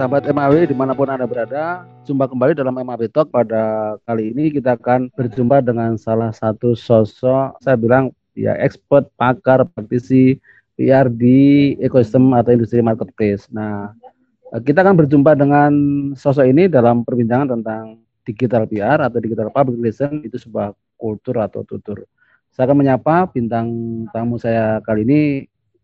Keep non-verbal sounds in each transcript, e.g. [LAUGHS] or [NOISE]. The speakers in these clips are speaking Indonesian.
sahabat MAW di mana pun Anda berada. Jumpa kembali dalam MAW Talk. Pada kali ini kita akan berjumpa dengan salah satu sosok, saya bilang ya expert, pakar, praktisi PR di ekosistem atau industri marketplace. Nah, kita akan berjumpa dengan sosok ini dalam perbincangan tentang digital PR atau digital public relation itu sebuah kultur atau tutur. Saya akan menyapa bintang tamu saya kali ini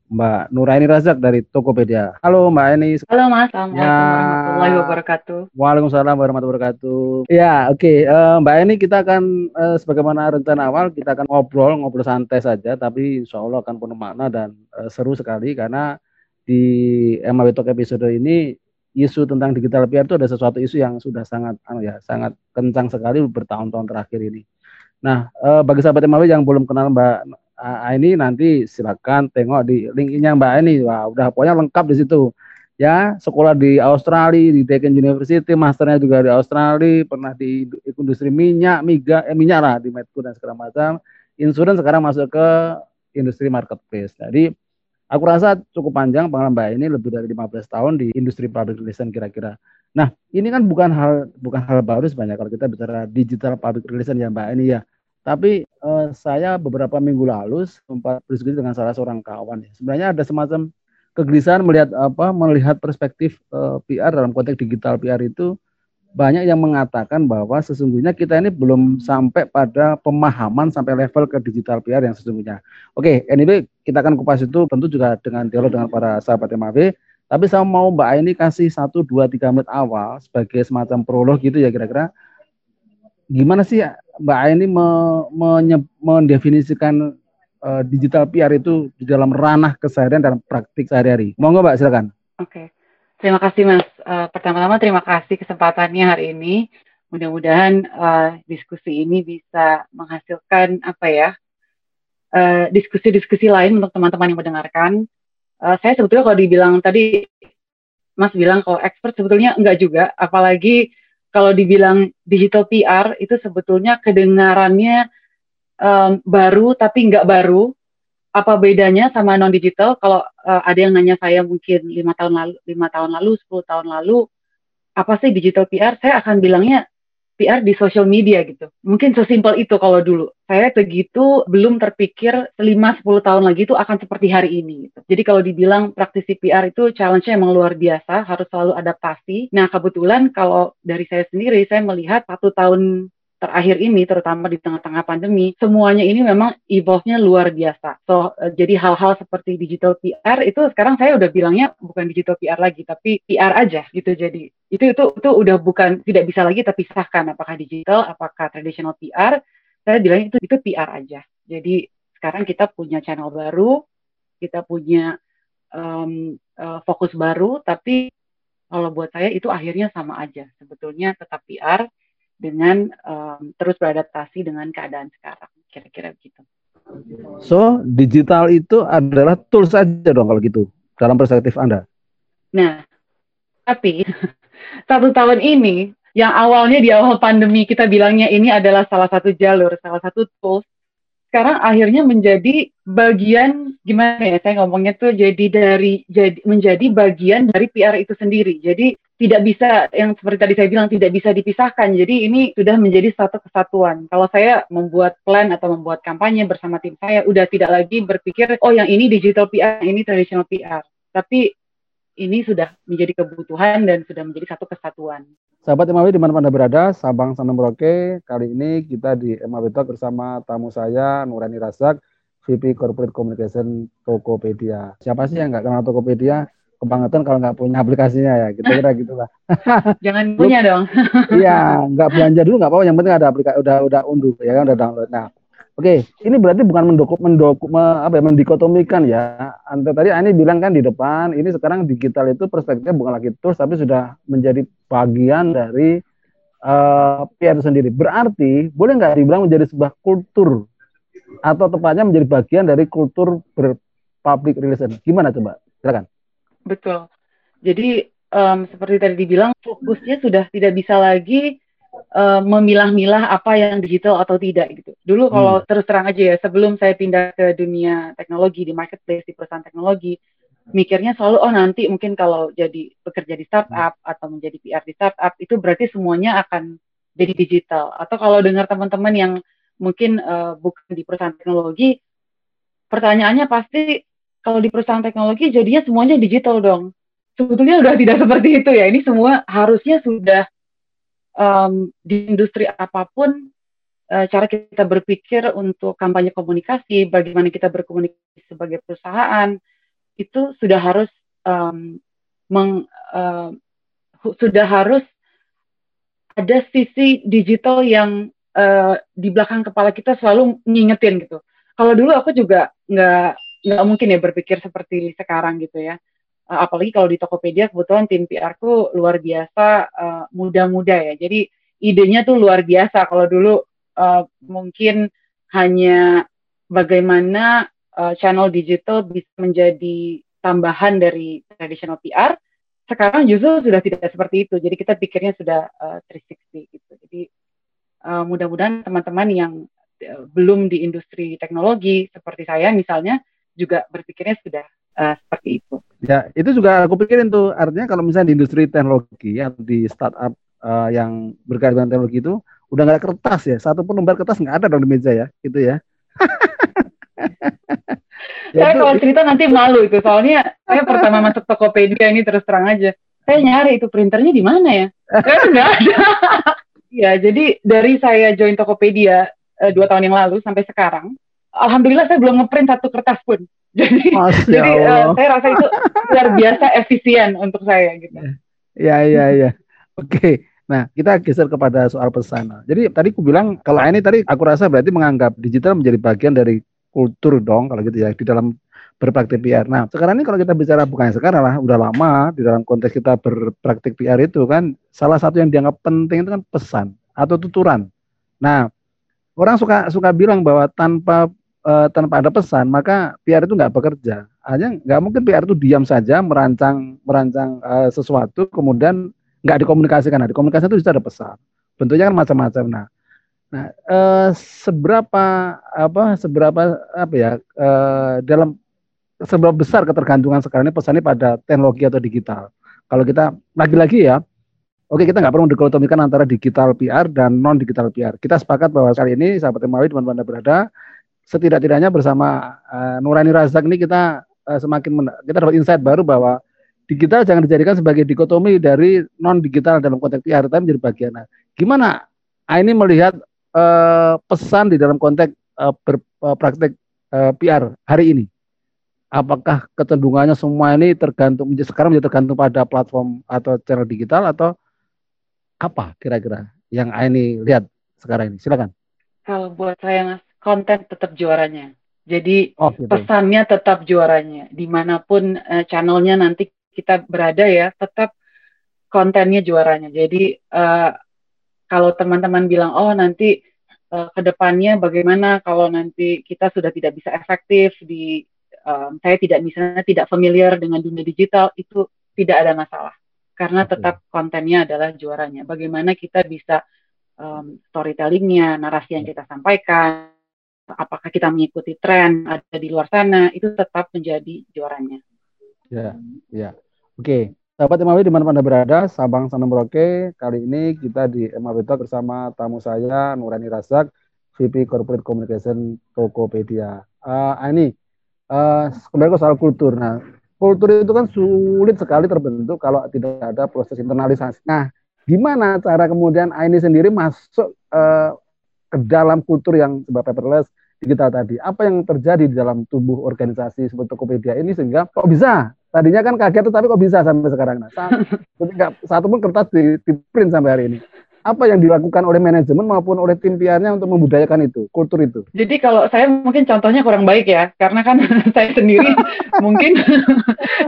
Mbak Nuraini Razak dari Tokopedia. Halo Mbak Eni. Halo Mas, Assalamualaikum ya. warahmatullahi wabarakatuh. Waalaikumsalam warahmatullahi wabarakatuh. Ya, oke. Okay. Uh, eh, Mbak Eni kita akan uh, sebagaimana rencana awal kita akan ngobrol, ngobrol santai saja, tapi insya Allah akan penuh makna dan uh, seru sekali karena di MAW Talk episode ini isu tentang digital PR itu ada sesuatu isu yang sudah sangat anu ya, sangat kencang sekali bertahun-tahun terakhir ini. Nah, uh, bagi sahabat MAW yang belum kenal Mbak ini nanti silakan tengok di linknya Mbak ini. Wah, udah pokoknya lengkap di situ. Ya, sekolah di Australia, di Deakin University, masternya juga di Australia, pernah di industri minyak, miga, eh, minyak lah di Medco dan segala macam. Insurance sekarang masuk ke industri marketplace. Jadi aku rasa cukup panjang pengalaman Mbak ini lebih dari 15 tahun di industri public relation kira-kira. Nah, ini kan bukan hal bukan hal baru sebenarnya kalau kita bicara digital public relation ya Mbak ini ya. Tapi uh, saya beberapa minggu lalu sempat berdiskusi dengan salah seorang kawan. Ya. Sebenarnya ada semacam kegelisahan melihat apa melihat perspektif uh, eh, PR dalam konteks digital PR itu banyak yang mengatakan bahwa sesungguhnya kita ini belum sampai pada pemahaman sampai level ke digital PR yang sesungguhnya. Oke, okay, anyway kita akan kupas itu tentu juga dengan dialog dengan para sahabat MAV. Tapi saya mau Mbak ini kasih satu dua tiga menit awal sebagai semacam prolog gitu ya kira-kira gimana sih Mbak Aini me, me, mendefinisikan uh, digital PR itu di dalam ranah keseharian dan praktik sehari-hari? Monggo Mbak, silakan. Oke. Okay. Terima kasih Mas. Uh, pertama-tama terima kasih kesempatannya hari ini. Mudah-mudahan uh, diskusi ini bisa menghasilkan apa ya? diskusi-diskusi lain untuk teman-teman yang mendengarkan. Uh, saya sebetulnya kalau dibilang tadi Mas bilang kalau expert sebetulnya enggak juga, apalagi kalau dibilang digital PR itu sebetulnya kedengarannya um, baru tapi nggak baru. Apa bedanya sama non digital? Kalau uh, ada yang nanya saya mungkin lima tahun lalu, lima tahun lalu, sepuluh tahun lalu, apa sih digital PR? Saya akan bilangnya PR di social media gitu. Mungkin sesimpel itu kalau dulu. Saya begitu belum terpikir 5-10 tahun lagi itu akan seperti hari ini. Gitu. Jadi kalau dibilang praktisi PR itu challenge-nya emang luar biasa, harus selalu adaptasi. Nah kebetulan kalau dari saya sendiri, saya melihat satu tahun terakhir ini terutama di tengah-tengah pandemi semuanya ini memang evolve-nya luar biasa. So uh, jadi hal-hal seperti digital PR itu sekarang saya udah bilangnya bukan digital PR lagi tapi PR aja gitu. Jadi itu itu itu udah bukan tidak bisa lagi terpisahkan apakah digital apakah traditional PR. Saya bilang itu itu PR aja. Jadi sekarang kita punya channel baru, kita punya um, uh, fokus baru tapi kalau buat saya itu akhirnya sama aja. Sebetulnya tetap PR dengan um, terus beradaptasi dengan keadaan sekarang kira-kira begitu. So digital itu adalah tools saja dong kalau gitu dalam perspektif Anda. Nah, tapi [LAUGHS] satu tahun ini yang awalnya di awal pandemi kita bilangnya ini adalah salah satu jalur, salah satu tools sekarang akhirnya menjadi bagian gimana ya saya ngomongnya tuh jadi dari jadi menjadi bagian dari PR itu sendiri. Jadi tidak bisa yang seperti tadi saya bilang tidak bisa dipisahkan. Jadi ini sudah menjadi satu kesatuan. Kalau saya membuat plan atau membuat kampanye bersama tim saya udah tidak lagi berpikir oh yang ini digital PR, yang ini traditional PR. Tapi ini sudah menjadi kebutuhan dan sudah menjadi satu kesatuan. Sahabat MAW di mana Anda berada, Sabang sampai Merauke, kali ini kita di MAW Talk bersama tamu saya, Nurani Razak, VP Corporate Communication Tokopedia. Siapa sih yang nggak kenal Tokopedia? Kebangetan kalau nggak punya aplikasinya ya, kira-kira gitulah. [LAUGHS] [LAUGHS] Jangan punya dong. Iya, [LAUGHS] nggak belanja dulu nggak apa-apa, yang penting ada aplikasi, udah udah unduh ya kan, udah download. Nah, Oke, ini berarti bukan mendokup mendokup me, apa ya mendikotomikan ya. Anda tadi ini bilang kan di depan, ini sekarang digital itu perspektifnya bukan lagi tools tapi sudah menjadi bagian dari uh, eh, PR sendiri. Berarti boleh nggak dibilang menjadi sebuah kultur atau tepatnya menjadi bagian dari kultur berpublic relation. Gimana coba? Silakan. Betul. Jadi um, seperti tadi dibilang fokusnya sudah tidak bisa lagi uh, memilah-milah apa yang digital atau tidak gitu. Dulu kalau hmm. terus terang aja ya, sebelum saya pindah ke dunia teknologi di marketplace di perusahaan teknologi, mikirnya selalu oh nanti mungkin kalau jadi bekerja di startup hmm. atau menjadi PR di startup itu berarti semuanya akan jadi digital. Atau kalau dengar teman-teman yang mungkin uh, bukan di perusahaan teknologi, pertanyaannya pasti kalau di perusahaan teknologi jadinya semuanya digital dong. Sebetulnya udah tidak [LAUGHS] seperti itu ya. Ini semua harusnya sudah um, di industri apa pun uh, cara kita berpikir untuk kampanye komunikasi, bagaimana kita berkomunikasi sebagai perusahaan itu sudah harus um, meng, uh, sudah harus ada sisi digital yang uh, di belakang kepala kita selalu ngingetin gitu. Kalau dulu aku juga nggak nggak mungkin ya berpikir seperti sekarang gitu ya. Uh, apalagi kalau di Tokopedia kebetulan tim PR ku luar biasa uh, muda-muda ya. Jadi idenya tuh luar biasa. Kalau dulu uh, mungkin hanya bagaimana uh, channel digital bisa menjadi tambahan dari traditional PR. Sekarang justru sudah tidak seperti itu. Jadi kita pikirnya sudah uh, 360 gitu. Jadi uh, mudah-mudahan teman-teman yang belum di industri teknologi seperti saya misalnya juga berpikirnya sudah uh, seperti itu. Ya, itu juga aku pikirin tuh artinya kalau misalnya di industri teknologi atau di startup uh, yang berkaitan dengan teknologi itu udah nggak ada kertas ya, satu pun lembar kertas nggak ada dong di meja ya, gitu ya. [LAUGHS] saya kalau cerita nanti malu itu, soalnya saya [LAUGHS] pertama masuk Tokopedia ini terus terang aja, saya nyari itu printernya di mana ya? Kan nggak ada. [LAUGHS] ya, jadi dari saya join Tokopedia uh, dua tahun yang lalu sampai sekarang, alhamdulillah saya belum ngeprint satu kertas pun. [LAUGHS] Jadi, jadi uh, saya rasa itu luar biasa efisien untuk saya gitu. Ya, ya, ya. Oke. Nah, kita geser kepada soal pesan. Jadi tadi aku bilang kalau ini tadi aku rasa berarti menganggap digital menjadi bagian dari kultur dong kalau gitu ya di dalam berpraktik PR. Nah, sekarang ini kalau kita bicara bukan sekarang lah, udah lama di dalam konteks kita berpraktik PR itu kan salah satu yang dianggap penting itu kan pesan atau tuturan. Nah, orang suka suka bilang bahwa tanpa uh, tanpa ada pesan maka PR itu nggak bekerja. Hanya nggak mungkin PR itu diam saja merancang merancang uh, sesuatu kemudian nggak dikomunikasikan. Nah, dikomunikasikan itu bisa ada pesan. Bentuknya kan macam-macam. Nah, nah uh, seberapa apa seberapa apa ya uh, dalam seberapa besar ketergantungan sekarang ini pesannya pada teknologi atau digital. Kalau kita lagi-lagi ya, oke kita nggak perlu dikotomikan antara digital PR dan non digital PR. Kita sepakat bahwa kali ini sahabat Emawi teman-teman berada setidak-tidaknya bersama uh, Nurani Razak ini kita uh, semakin kita dapat insight baru bahwa digital jangan dijadikan sebagai dikotomi dari non digital dalam konteks PR tapi menjadi bagian. Nah, gimana ini melihat uh, pesan di dalam konteks uh, berpraktek uh, PR hari ini? Apakah kecenderungannya semua ini tergantung sekarang menjadi tergantung pada platform atau channel digital atau apa kira-kira yang ini lihat sekarang ini? Silakan. Kalau buat saya mas konten tetap juaranya. Jadi oh, gitu. pesannya tetap juaranya. Di mana pun uh, channelnya nanti kita berada ya, tetap kontennya juaranya. Jadi uh, kalau teman-teman bilang, oh nanti uh, ke depannya bagaimana kalau nanti kita sudah tidak bisa efektif di, um, saya tidak misalnya tidak familiar dengan dunia digital, itu tidak ada masalah. Karena tetap kontennya adalah juaranya. Bagaimana kita bisa um, storytellingnya, narasi yang kita sampaikan, apakah kita mengikuti tren ada di luar sana itu tetap menjadi juaranya. Ya, ya. Oke, sahabat MAW di mana anda berada, Sabang Sana Merauke. Kali ini kita di MAW Talk bersama tamu saya Nurani Razak, VP Corporate Communication Tokopedia. Uh, ini uh, kembali ke soal kultur. Nah, kultur itu kan sulit sekali terbentuk kalau tidak ada proses internalisasi. Nah, gimana cara kemudian ini sendiri masuk uh, ke dalam kultur yang sebab paperless digital tadi. Apa yang terjadi di dalam tubuh organisasi seperti Tokopedia ini sehingga kok bisa? Tadinya kan kaget tapi kok bisa sampai sekarang. [LAUGHS] Nah, ketika satu pun kertas di, di print sampai hari ini. Apa yang dilakukan oleh manajemen maupun oleh tim PR-nya untuk membudayakan itu, kultur itu? Jadi kalau saya mungkin contohnya kurang baik ya, karena kan [LAUGHS] saya sendiri [LAUGHS] mungkin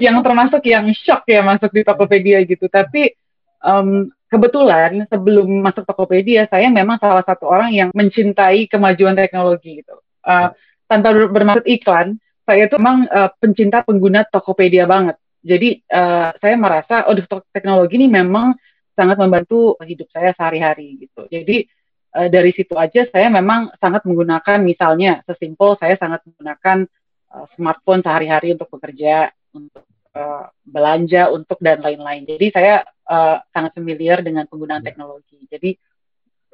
yang termasuk yang shock ya masuk di Tokopedia gitu. Tapi um, kebetulan sebelum masuk Tokopedia saya memang salah satu orang yang mencintai kemajuan teknologi gitu. Uh, tanpa bermaksud iklan, saya itu memang uh, pencinta pengguna Tokopedia banget. Jadi uh, saya merasa oh teknologi ini memang sangat membantu hidup saya sehari-hari gitu. Jadi uh, dari situ aja saya memang sangat menggunakan misalnya sesimpel saya sangat menggunakan uh, smartphone sehari-hari untuk bekerja, untuk uh, belanja untuk dan lain-lain. Jadi saya uh, sangat familiar dengan penggunaan ya. teknologi. Jadi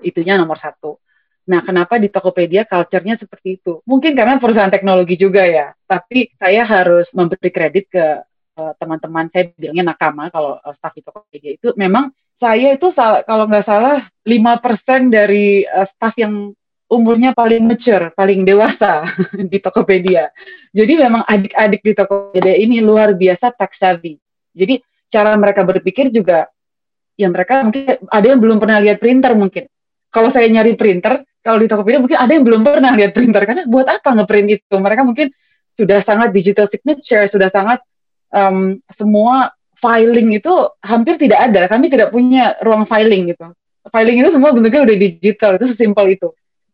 itunya nomor satu. Nah, kenapa di Tokopedia culture-nya seperti itu? Mungkin karena perusahaan teknologi juga ya. Tapi saya harus memberi kredit ke uh, teman-teman saya bilangnya nakama kalau uh, staff di Tokopedia itu memang saya itu kalau nggak salah 5% dari uh, staff yang umurnya paling mature, paling dewasa [LAUGHS] di Tokopedia. Jadi memang adik-adik di Tokopedia ini luar biasa tech savvy. Jadi cara mereka berpikir juga ya mereka mungkin ada yang belum pernah lihat printer mungkin. Kalau saya nyari printer, kalau di Tokopedia mungkin ada yang belum pernah lihat printer karena buat apa ngeprint itu? Mereka mungkin sudah sangat digital signature, sudah sangat um, semua filing itu hampir tidak ada. Kami tidak punya ruang filing gitu. Filing itu semua bentuknya udah digital, itu sesimpel itu.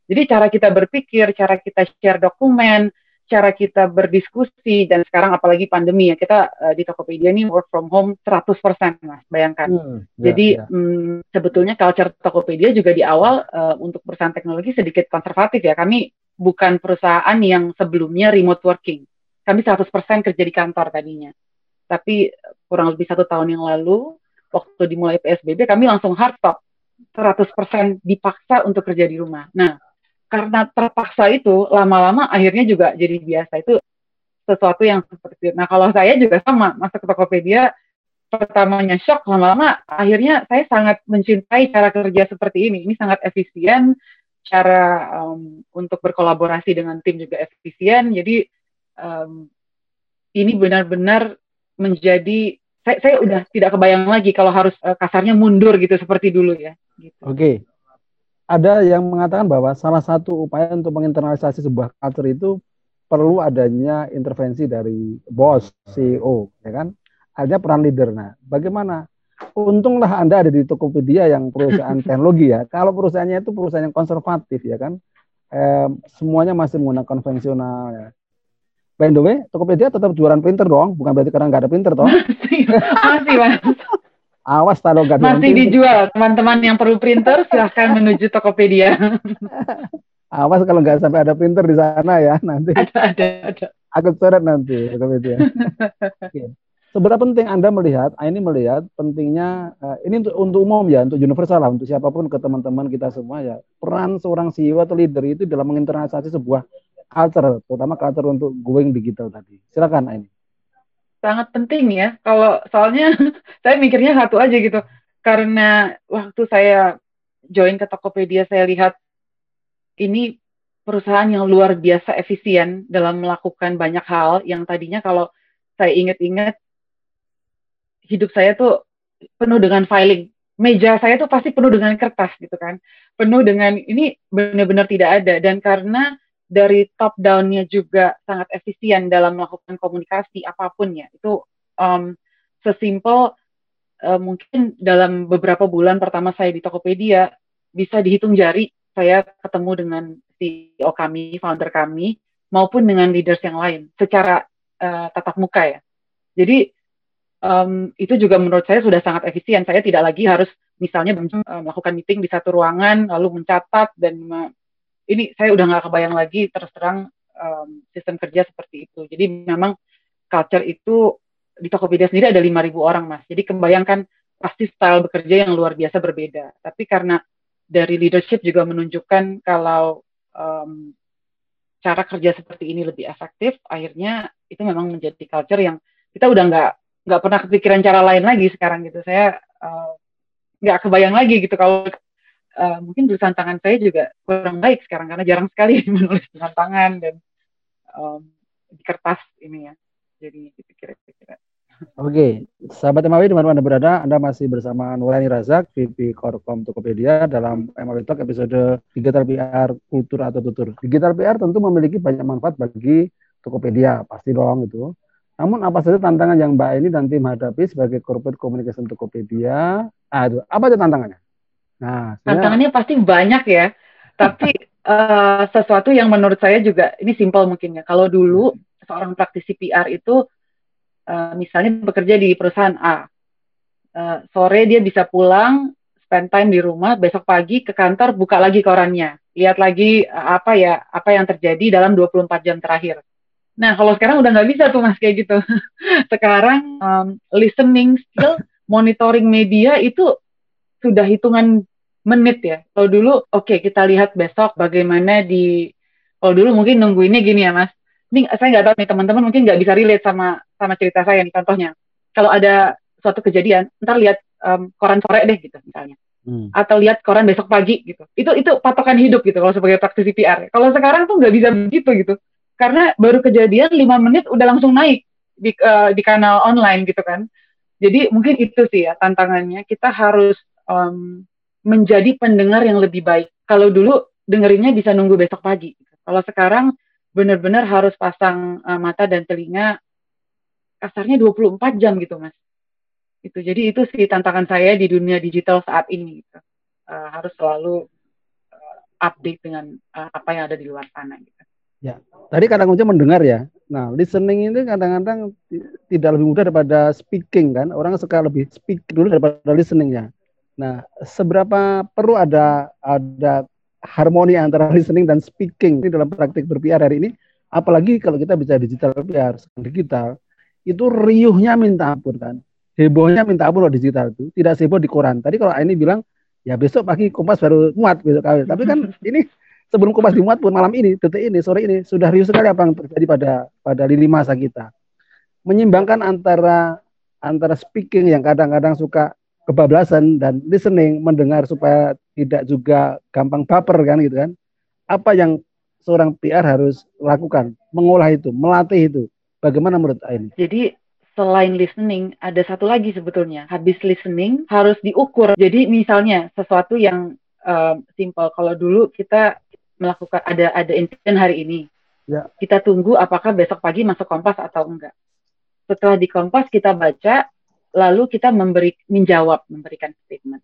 Jadi cara kita berpikir, cara kita share dokumen, cara kita berdiskusi dan sekarang apalagi pandemi ya kita uh, di Tokopedia ini work from home 100% mas bayangkan. Hmm, ya, Jadi ya. Hmm, sebetulnya culture Tokopedia juga di awal uh, untuk perusahaan teknologi sedikit konservatif ya. Kami bukan perusahaan yang sebelumnya remote working. Kami 100% kerja di kantor tadinya. Tapi kurang lebih satu tahun yang lalu waktu dimulai PSBB kami langsung hard stop 100% dipaksa untuk kerja di rumah. Nah, karena terpaksa itu lama-lama akhirnya juga jadi biasa itu sesuatu yang seperti itu. Nah kalau saya juga sama masuk ke Tokopedia pertamanya shock lama-lama akhirnya saya sangat mencintai cara kerja seperti ini. Ini sangat efisien, cara um, untuk berkolaborasi dengan tim juga efisien. Jadi um, ini benar-benar menjadi saya, saya udah tidak kebayang lagi kalau harus uh, kasarnya mundur gitu seperti dulu ya. Gitu. Oke, ada yang mengatakan bahwa salah satu upaya untuk menginternalisasi sebuah culture itu perlu adanya intervensi dari bos, CEO, ya kan? Ada peran leader. Nah, bagaimana? Untunglah Anda ada di Tokopedia yang perusahaan [LAUGHS] teknologi ya. Kalau perusahaannya itu perusahaan yang konservatif ya kan, eh, semuanya masih menggunakan konvensional ya. By the way, Tokopedia tetap jualan printer dong, bukan berarti karena nggak ada printer toh? [LAUGHS] masih, mas. Awas taruh gak Masih dijual. Teman-teman yang perlu printer silahkan menuju Tokopedia. [LAUGHS] Awas kalau nggak sampai ada printer di sana ya nanti. Ada, ada, ada. Aku coret nanti Tokopedia. Oke. Seberapa penting Anda melihat, ah, ini melihat pentingnya, uh, ini untuk, untuk umum ya, untuk universal lah, untuk siapa pun ke teman-teman kita semua ya, peran seorang CEO atau leader itu dalam menginternalisasi sebuah culture, terutama culture untuk going digital tadi. Silakan ini sangat penting ya. Kalau soalnya [LAUGHS] saya mikirnya satu aja gitu. Karena waktu saya join ke Tokopedia saya lihat ini perusahaan yang luar biasa efisien dalam melakukan banyak hal yang tadinya kalau saya ingat-ingat hidup saya tuh penuh dengan filing. Meja saya tuh pasti penuh dengan kertas gitu kan. Penuh dengan ini benar-benar tidak ada dan karena dari top down-nya juga sangat efisien dalam melakukan komunikasi apa pun ya. Itu um, sesimpel uh, mungkin dalam beberapa bulan pertama saya di Tokopedia bisa dihitung jari saya ketemu dengan CEO kami, founder kami, maupun dengan leaders yang lain secara uh, tatap muka ya. Jadi um, itu juga menurut saya sudah sangat efisien. Saya tidak lagi harus misalnya uh, melakukan meeting di satu ruangan lalu mencatat dan ini saya udah nggak kebayang lagi terus terang um, sistem kerja seperti itu. Jadi memang culture itu di Tokopedia sendiri ada 5.000 orang mas. Jadi kebayangkan pasti style bekerja yang luar biasa berbeda. Tapi karena dari leadership juga menunjukkan kalau um, cara kerja seperti ini lebih efektif, akhirnya itu memang menjadi culture yang kita udah nggak nggak pernah kepikiran cara lain lagi sekarang gitu. Saya uh, nggak kebayang lagi gitu kalau uh, mungkin tulisan tangan saya juga kurang baik sekarang karena jarang sekali [LAUGHS] menulis dengan tangan dan um, di kertas ini ya. Jadi gitu kira-kira. Oke, sahabat MAW di mana Anda berada, Anda masih bersama Nurani Razak, VP Korkom Tokopedia dalam MAW Talk episode Digital PR Kultur atau Tutur. Digital PR tentu memiliki banyak manfaat bagi Tokopedia, pasti dong itu. Namun apa saja tantangan yang Mbak ini dan tim hadapi sebagai corporate communication Tokopedia? Aduh, apa aja tantangannya? Nah, tantangannya pasti banyak ya. Tapi uh, sesuatu yang menurut saya juga ini simpel mungkin ya. Kalau dulu seorang praktisi PR itu uh, misalnya bekerja di perusahaan A, uh, sore dia bisa pulang, spend time di rumah, besok pagi ke kantor buka lagi korannya, lihat lagi uh, apa ya apa yang terjadi dalam 24 jam terakhir. Nah, kalau sekarang udah nggak bisa tuh mas kayak gitu. [LAUGHS] sekarang um, listening skill, monitoring media itu sudah hitungan menit ya. Kalau dulu, oke okay, kita lihat besok bagaimana di, kalau dulu mungkin nunggu ini gini ya mas. Ini saya nggak tahu nih teman-teman mungkin nggak bisa relate sama sama cerita saya nih contohnya. Kalau ada suatu kejadian, ntar lihat um, koran sore deh gitu misalnya. Hmm. Atau lihat koran besok pagi gitu. Itu itu patokan hidup gitu kalau sebagai praktisi PR. Kalau sekarang tuh nggak bisa begitu gitu karena baru kejadian lima menit udah langsung naik di uh, di kanal online gitu kan jadi mungkin itu sih ya tantangannya kita harus um, menjadi pendengar yang lebih baik kalau dulu dengerinnya bisa nunggu besok pagi kalau sekarang benar-benar harus pasang uh, mata dan telinga kasarnya 24 jam gitu mas itu jadi itu sih tantangan saya di dunia digital saat ini gitu. uh, harus selalu uh, update dengan uh, apa yang ada di luar sana gitu Ya, tadi kunci mendengar ya. Nah, listening ini kadang-kadang tidak lebih mudah daripada speaking kan. Orang suka lebih speak dulu daripada listening ya. Nah, seberapa perlu ada ada harmoni antara listening dan speaking ini dalam praktik ber-PR hari ini? Apalagi kalau kita bisa digital PR, digital, itu riuhnya minta ampun kan. Hebohnya minta ampun loh digital itu. Tidak seheboh di koran. Tadi kalau ini bilang, ya besok pagi Kompas baru muat besok kawin. Tapi kan [LAUGHS] ini sebelum Kompas dimuat pun malam ini, detik ini, sore ini sudah riuh sekali apa yang terjadi pada pada lini masa kita. Menyimbangkan antara antara speaking yang kadang-kadang suka kebablasan dan listening, mendengar supaya tidak juga gampang baper kan gitu kan. Apa yang seorang PR harus lakukan, mengolah itu, melatih itu. Bagaimana menurut Aini? Jadi selain listening ada satu lagi sebetulnya. Habis listening harus diukur. Jadi misalnya sesuatu yang uh, simple. Kalau dulu kita melakukan ada ada insiden hari ini. Ya. Kita tunggu apakah besok pagi masuk Kompas atau enggak. Setelah di Kompas kita baca, lalu kita memberi menjawab, memberikan statement.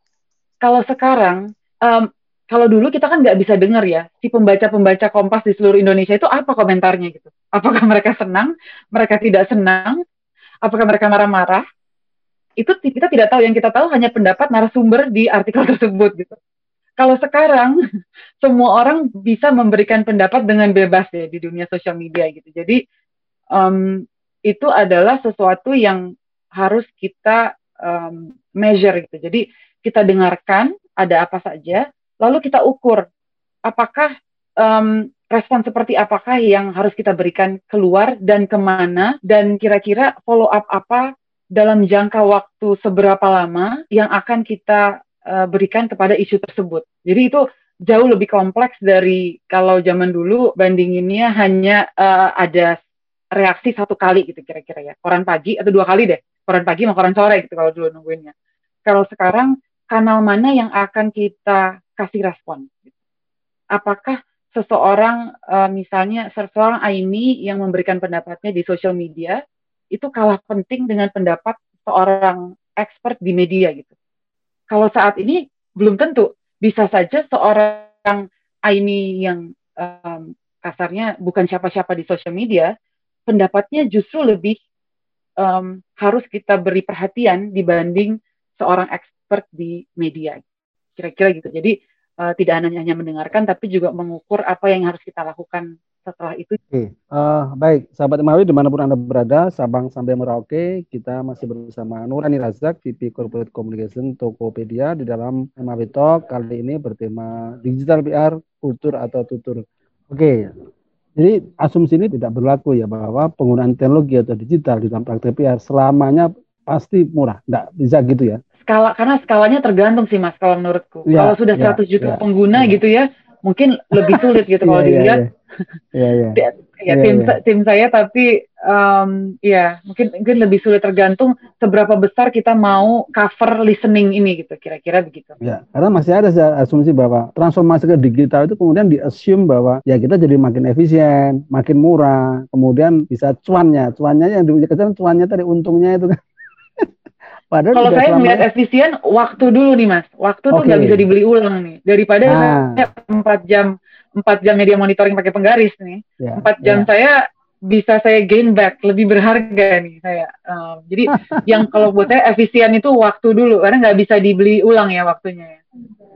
Kalau sekarang, um, kalau dulu kita kan nggak bisa dengar ya, si pembaca-pembaca Kompas di seluruh Indonesia itu apa komentarnya gitu. Apakah mereka senang, mereka tidak senang, apakah mereka marah-marah, itu kita tidak tahu. Yang kita tahu hanya pendapat narasumber di artikel [LAUGHS] tersebut gitu. Kalau sekarang [LAUGHS] semua orang bisa memberikan pendapat dengan bebas ya di dunia sosial media gitu. Jadi um, itu adalah sesuatu yang harus kita um, measure gitu. Jadi kita dengarkan ada apa saja, lalu kita ukur apakah um, respon seperti apakah yang harus kita berikan keluar dan ke mana dan kira-kira follow up apa dalam jangka waktu seberapa lama yang akan kita uh, berikan kepada isu tersebut. Jadi itu jauh lebih kompleks dari kalau zaman dulu bandinginnya hanya uh, ada reaksi satu kali gitu kira-kira ya. Koran pagi atau dua kali deh. Koran pagi sama koran sore gitu kalau dulu nungguinnya. Kalau sekarang kanal mana yang akan kita kasih respon? Apakah seseorang uh, misalnya seseorang Aini yang memberikan pendapatnya di sosial media itu kalah penting dengan pendapat seorang expert di media gitu. Kalau saat ini belum tentu. Bisa saja seorang Aini yang um, kasarnya bukan siapa-siapa di sosial media, pendapatnya justru lebih um, harus kita beri perhatian dibanding seorang expert di media. Kira-kira gitu. Jadi uh, tidak hanya hanya mendengarkan, tapi juga mengukur apa yang harus kita lakukan setelah itu. Uh, baik, sahabat Mawi di mana pun anda berada, Sabang sampai Merauke, kita masih bersama Nurani Razak, VP Corporate Communication Tokopedia di dalam Mawi Talk kali ini bertema Digital PR, Kultur atau Tutur. Oke, jadi asumsi ini tidak berlaku ya bahwa penggunaan teknologi atau digital di dalam praktek PR selamanya pasti murah, tidak bisa gitu ya. Skala karena skalanya tergantung sih mas kalau menurutku. Ya, kalau sudah ya, 100 juta ya, pengguna ya. gitu ya, mungkin lebih sulit gitu kalau [LAUGHS] ya, dilihat. [LAUGHS] Ya, ya Iya, iya. Ya, ya tim ya. tim saya tapi um, ya mungkin mungkin lebih sulit tergantung seberapa besar kita mau cover listening ini gitu kira-kira begitu. Ya, karena masih ada asumsi bahwa transformasi ke digital itu kemudian diassume bahwa ya kita jadi makin efisien, makin murah, kemudian bisa cuannya, cuannya yang dikejar cuannya tadi untungnya itu kan. Padahal kalau saya melihat efisien waktu dulu nih mas, waktu okay. tuh nggak bisa dibeli ulang nih daripada nah. empat jam empat jam media monitoring pakai penggaris nih, ya, empat jam yeah. saya bisa saya gain back lebih berharga nih saya. Um, jadi [LAUGHS] yang kalau buat saya efisien itu waktu dulu karena nggak bisa dibeli ulang ya waktunya. Ya.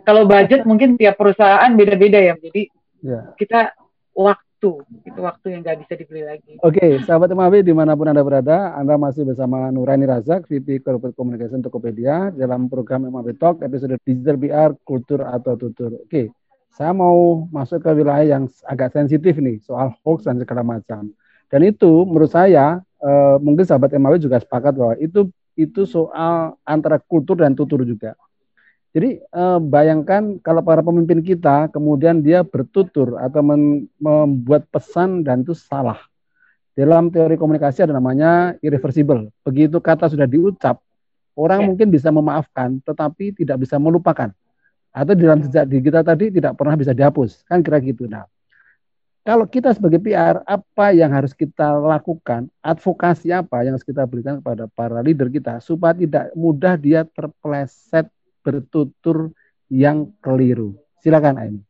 Kalau budget mungkin tiap perusahaan beda-beda ya. Jadi yeah. kita waktu waktu itu waktu yang nggak bisa dibeli lagi. Oke okay, sahabat MAB di mana pun anda berada anda masih bersama Nurani Razak VP Corporate Communication Tokopedia dalam program MAB Talk episode Digital BR Kultur atau Tutur. Oke okay, saya mau masuk ke wilayah yang agak sensitif nih soal hoax dan segala macam. Dan itu menurut saya uh, mungkin sahabat MAB juga sepakat bahwa itu itu soal antara kultur dan tutur juga jadi eh, bayangkan kalau para pemimpin kita kemudian dia bertutur atau men, membuat pesan dan itu salah. Dalam teori komunikasi ada namanya irreversible. Begitu kata sudah diucap, orang ya. mungkin bisa memaafkan tetapi tidak bisa melupakan. Atau di dalam jejak digital tadi tidak pernah bisa dihapus. Kan kira gitu. Nah, kalau kita sebagai PR, apa yang harus kita lakukan? Advokasi apa yang harus kita berikan kepada para leader kita supaya tidak mudah dia terpleset bertutur yang keliru. Silakan Aini.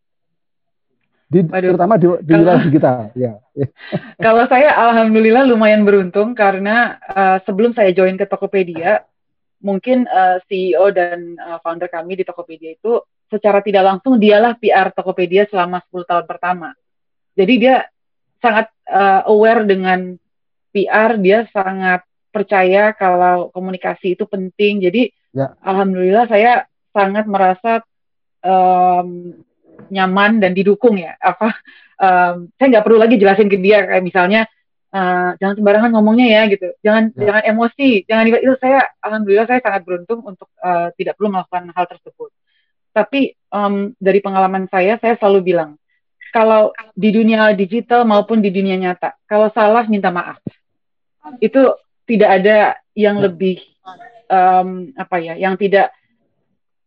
Di, Waduh. terutama di, di wilayah kita. Ya. [LAUGHS] Kalau saya alhamdulillah lumayan beruntung karena uh, sebelum saya join ke Tokopedia, mungkin uh, eh, CEO dan uh, founder kami di Tokopedia itu secara tidak langsung dialah PR Tokopedia selama 10 tahun pertama. Jadi dia sangat uh, aware dengan PR, dia sangat percaya kalau komunikasi itu penting. Jadi ya. alhamdulillah saya sangat merasa um, nyaman dan didukung ya. Apa um, saya nggak perlu lagi jelasin ke dia kayak misalnya uh, jangan sembarangan ngomongnya ya gitu. Jangan ya. jangan emosi, jangan itu saya alhamdulillah saya sangat beruntung untuk uh, tidak perlu melakukan hal tersebut. Tapi um, dari pengalaman saya saya selalu bilang kalau di dunia digital maupun di dunia nyata, kalau salah minta maaf. Itu tidak ada yang ya. lebih um, apa ya, yang tidak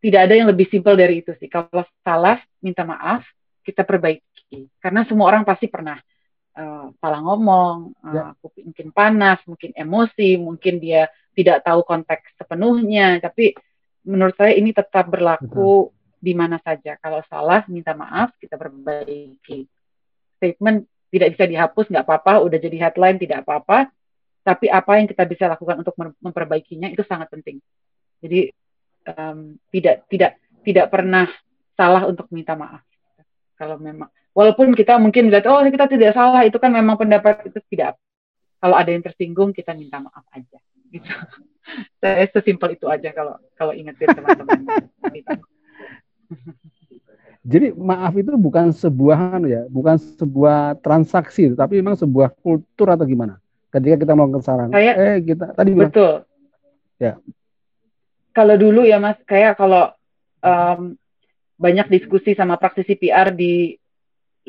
tidak ada yang lebih simpel dari itu sih. Kalau salah, minta maaf, kita perbaiki. Karena semua orang pasti pernah uh, salah ngomong, uh, mungkin panas, mungkin emosi, mungkin dia tidak tahu konteks sepenuhnya. Tapi menurut saya ini tetap berlaku Betul. di mana saja. Kalau salah, minta maaf, kita perbaiki. Statement tidak bisa dihapus, nggak apa-apa. Udah jadi headline, tidak apa-apa. Tapi apa yang kita bisa lakukan untuk memperbaikinya itu sangat penting. Jadi um, tidak tidak tidak pernah salah untuk minta maaf. Kalau memang walaupun kita mungkin lihat oh kita tidak salah itu kan memang pendapat itu tidak. Kalau ada yang tersinggung kita minta maaf aja. Gitu. [LAUGHS] Saya sesimpel itu aja kalau kalau ingetin teman-teman. [LAUGHS] Jadi maaf itu bukan sebuah anu ya, bukan sebuah transaksi, tapi memang sebuah kultur atau gimana? Ketika kita mau kesalahan, eh kita tadi bilang, betul. Ya, kalau dulu ya Mas, kayak kalau um, banyak diskusi sama praktisi PR di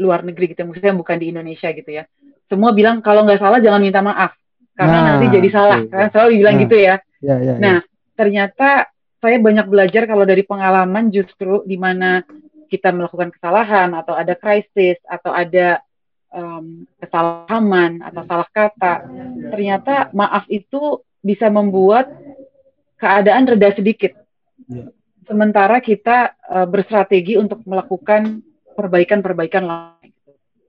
luar negeri gitu, maksudnya bukan di Indonesia gitu ya. Semua bilang kalau nggak salah jangan minta maaf karena nah, nanti jadi salah. Okay. Kan selalu bilang nah, gitu ya. Ya, ya. Nah, ternyata saya banyak belajar kalau dari pengalaman justru di mana kita melakukan kesalahan atau ada krisis atau ada um, kesalahan atau salah kata, ternyata maaf itu bisa membuat keadaan reda sedikit. Ya. Sementara kita uh, berstrategi untuk melakukan perbaikan-perbaikan lain.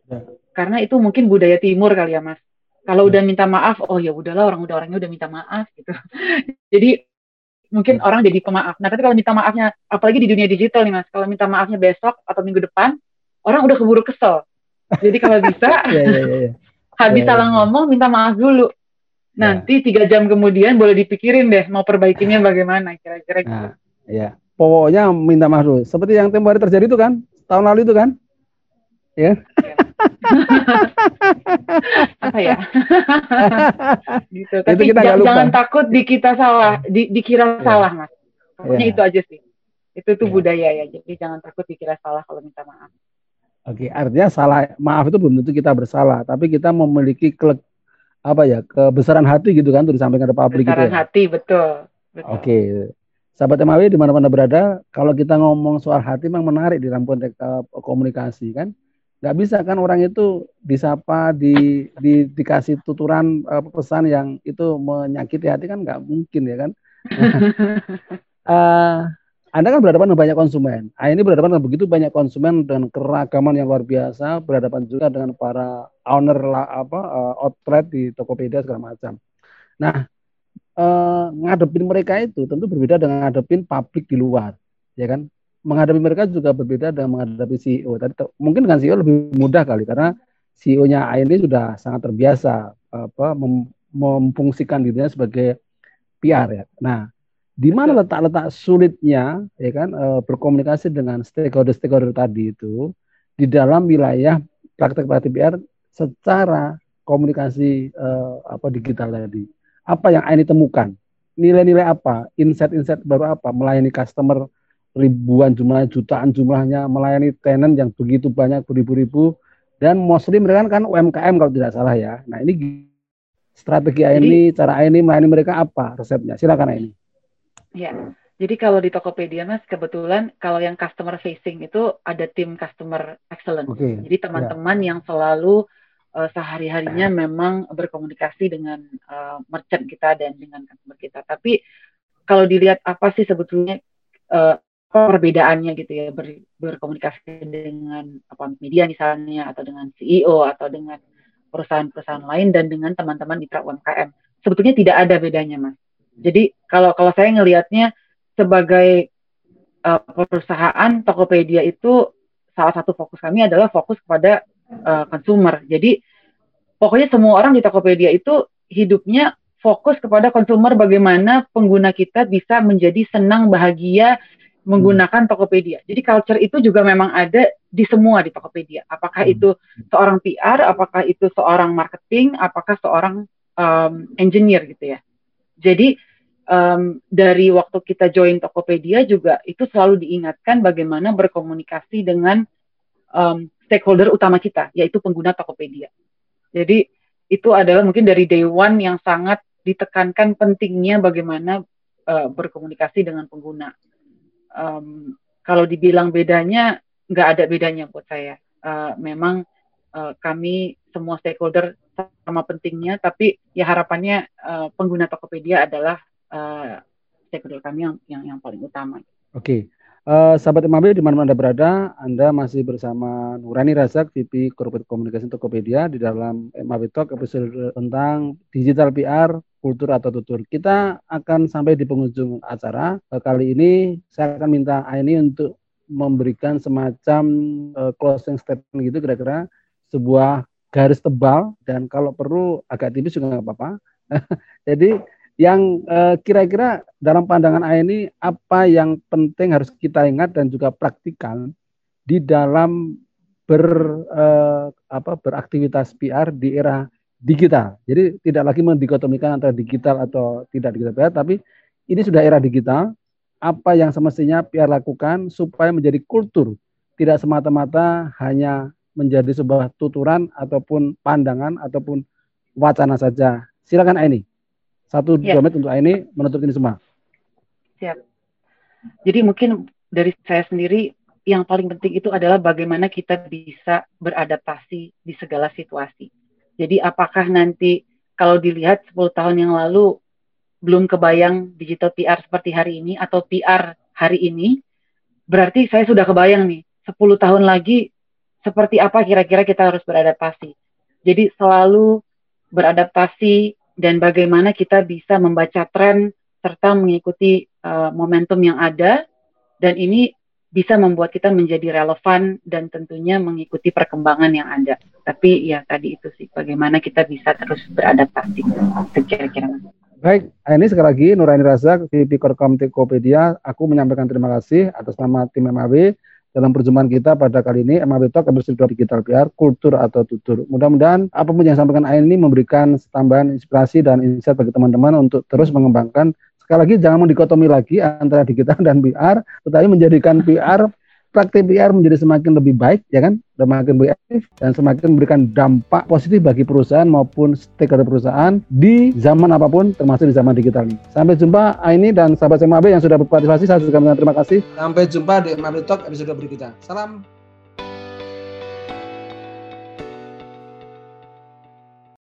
Ya. Karena itu mungkin budaya timur kali ya, Mas. Kalau ya. udah minta maaf, oh ya udahlah orang udah orangnya udah minta maaf gitu. [LAUGHS] jadi mungkin orang jadi pemaaf. Nah, tapi kalau minta maafnya apalagi di dunia digital nih, Mas. Kalau minta maafnya besok atau minggu depan, orang udah keburu kesel. Jadi kalau bisa [LAUGHS] ya, ya, ya, ya. habis ya, ya. salah ngomong minta maaf dulu. Ya. Nanti tiga jam kemudian boleh dipikirin deh mau perbaikinya bagaimana kira-kira gitu. Nah, ya. Pokoknya minta maaf dulu. Seperti yang tempo hari terjadi itu kan, tahun lalu itu kan, ya. [LAUGHS] Apa ya? [LAUGHS] gitu. Tapi kita jangan, jangan takut di kita salah, di, dikira ya. salah mas. Pokoknya ya. itu aja sih. Itu tuh ya. budaya ya. Jadi jangan takut dikira salah kalau minta maaf. Oke, artinya salah maaf itu belum tentu kita bersalah, tapi kita memiliki klek apa ya kebesaran hati gitu kan untuk disampaikan ke publik gitu ya. hati betul. betul. Oke. Sahabat MAW di mana-mana berada, kalau kita ngomong soal hati memang menarik di dalam konteks uh, komunikasi kan. Nggak bisa kan orang itu disapa, di, di dikasih tuturan uh, pesan yang itu menyakiti hati kan nggak mungkin ya kan. uh, [LAUGHS] Anda kan berhadapan dengan banyak konsumen. Nah, ini berhadapan dengan begitu banyak konsumen dengan keragaman yang luar biasa, berhadapan juga dengan para owner lah apa uh, outlet di Tokopedia segala macam. Nah, uh, ngadepin mereka itu tentu berbeda dengan ngadepin publik di luar, ya kan? Menghadapi mereka juga berbeda dengan menghadapi CEO. Tadi mungkin dengan CEO lebih mudah kali karena CEO-nya ini sudah sangat terbiasa apa mem memfungsikan dirinya sebagai PR ya. Nah, di mana letak-letak sulitnya ya kan e, berkomunikasi dengan stakeholder-stakeholder tadi itu di dalam wilayah praktek-praktek PR secara komunikasi e, apa digital tadi. Apa yang ini temukan? Nilai-nilai apa? Insight-insight baru apa? Melayani customer ribuan jumlahnya, jutaan jumlahnya, melayani tenant yang begitu banyak beribu-ribu dan mostly mereka kan UMKM kalau tidak salah ya. Nah ini strategi ini, cara ini melayani mereka apa resepnya? Silakan ini. Ya, jadi kalau di Tokopedia mas kebetulan kalau yang customer facing itu ada tim customer excellence. Okay. Jadi teman-teman ya. yang selalu uh, sehari-harinya memang berkomunikasi dengan uh, merchant kita dan dengan customer kita. Tapi kalau dilihat apa sih sebetulnya uh, perbedaannya gitu ya ber, berkomunikasi dengan apa media misalnya atau dengan CEO atau dengan perusahaan-perusahaan lain dan dengan teman-teman mitra UMKM. Sebetulnya tidak ada bedanya, Mas. Jadi kalau kalau saya ngelihatnya sebagai uh, perusahaan Tokopedia itu salah satu fokus kami adalah fokus kepada uh, consumer. Jadi pokoknya semua orang di Tokopedia itu hidupnya fokus kepada konsumer bagaimana pengguna kita bisa menjadi senang bahagia menggunakan Tokopedia. Jadi culture itu juga memang ada di semua di Tokopedia. Apakah hmm. itu seorang PR, apakah itu seorang marketing, apakah seorang um, engineer gitu ya. Jadi um, dari waktu kita join Tokopedia juga itu selalu diingatkan bagaimana berkomunikasi dengan um, stakeholder utama kita, yaitu pengguna Tokopedia. Jadi itu adalah mungkin dari day one yang sangat ditekankan pentingnya bagaimana uh, berkomunikasi dengan pengguna. Um, kalau dibilang bedanya, nggak ada bedanya buat saya. Uh, memang uh, kami semua stakeholder sama pentingnya, tapi ya harapannya uh, pengguna Tokopedia adalah uh, stakeholder kami yang yang, yang paling utama. Oke, okay. uh, sahabat MAB di mana Anda berada, Anda masih bersama Nurani Razak, VP Corporate Communication Tokopedia di dalam MAB Talk episode tentang digital PR, kultur atau tutur. Kita akan sampai di penghujung acara. Kali ini saya akan minta Aini untuk memberikan semacam uh, closing statement gitu kira-kira sebuah garis tebal dan kalau perlu agak tipis juga nggak apa-apa. [LAUGHS] Jadi yang eh, kira-kira dalam pandangan A ini apa yang penting harus kita ingat dan juga praktikal di dalam ber eh, apa beraktivitas PR di era digital. Jadi tidak lagi mendikotomikan antara digital atau tidak digital PR, tapi ini sudah era digital. Apa yang semestinya PR lakukan supaya menjadi kultur, tidak semata-mata hanya menjadi sebuah tuturan ataupun pandangan ataupun wacana saja. Silakan ini. Satu ya. dua menit untuk ini menutup ini semua. Siap. Jadi mungkin dari saya sendiri yang paling penting itu adalah bagaimana kita bisa beradaptasi di segala situasi. Jadi apakah nanti kalau dilihat 10 tahun yang lalu belum kebayang digital PR seperti hari ini atau PR hari ini, berarti saya sudah kebayang nih 10 tahun lagi seperti apa kira-kira kita harus beradaptasi. Jadi selalu beradaptasi dan bagaimana kita bisa membaca tren serta mengikuti uh, momentum yang ada dan ini bisa membuat kita menjadi relevan dan tentunya mengikuti perkembangan yang ada. Tapi ya tadi itu sih bagaimana kita bisa terus beradaptasi. Kira-kira. Baik, ini sekali lagi Nurani Razak, VP Korkom Tokopedia. Aku menyampaikan terima kasih atas nama tim MAB dalam perjumpaan kita pada kali ini MAB Talk episode digital PR kultur atau tutur. Mudah-mudahan apa pun yang disampaikan Ain ini memberikan tambahan inspirasi dan insight bagi teman-teman untuk terus mengembangkan sekali lagi jangan mendikotomi lagi antara digital dan PR, tetapi menjadikan PR praktik PR menjadi semakin lebih baik, ya kan, semakin lebih aktif dan semakin memberikan dampak positif bagi perusahaan maupun stakeholder perusahaan di zaman apa pun, termasuk di zaman digital ini. Sampai jumpa ini dan sahabat MAB yang sudah berpartisipasi, saya juga terima kasih. Sampai jumpa di MAB Talk episode berikutnya. Salam.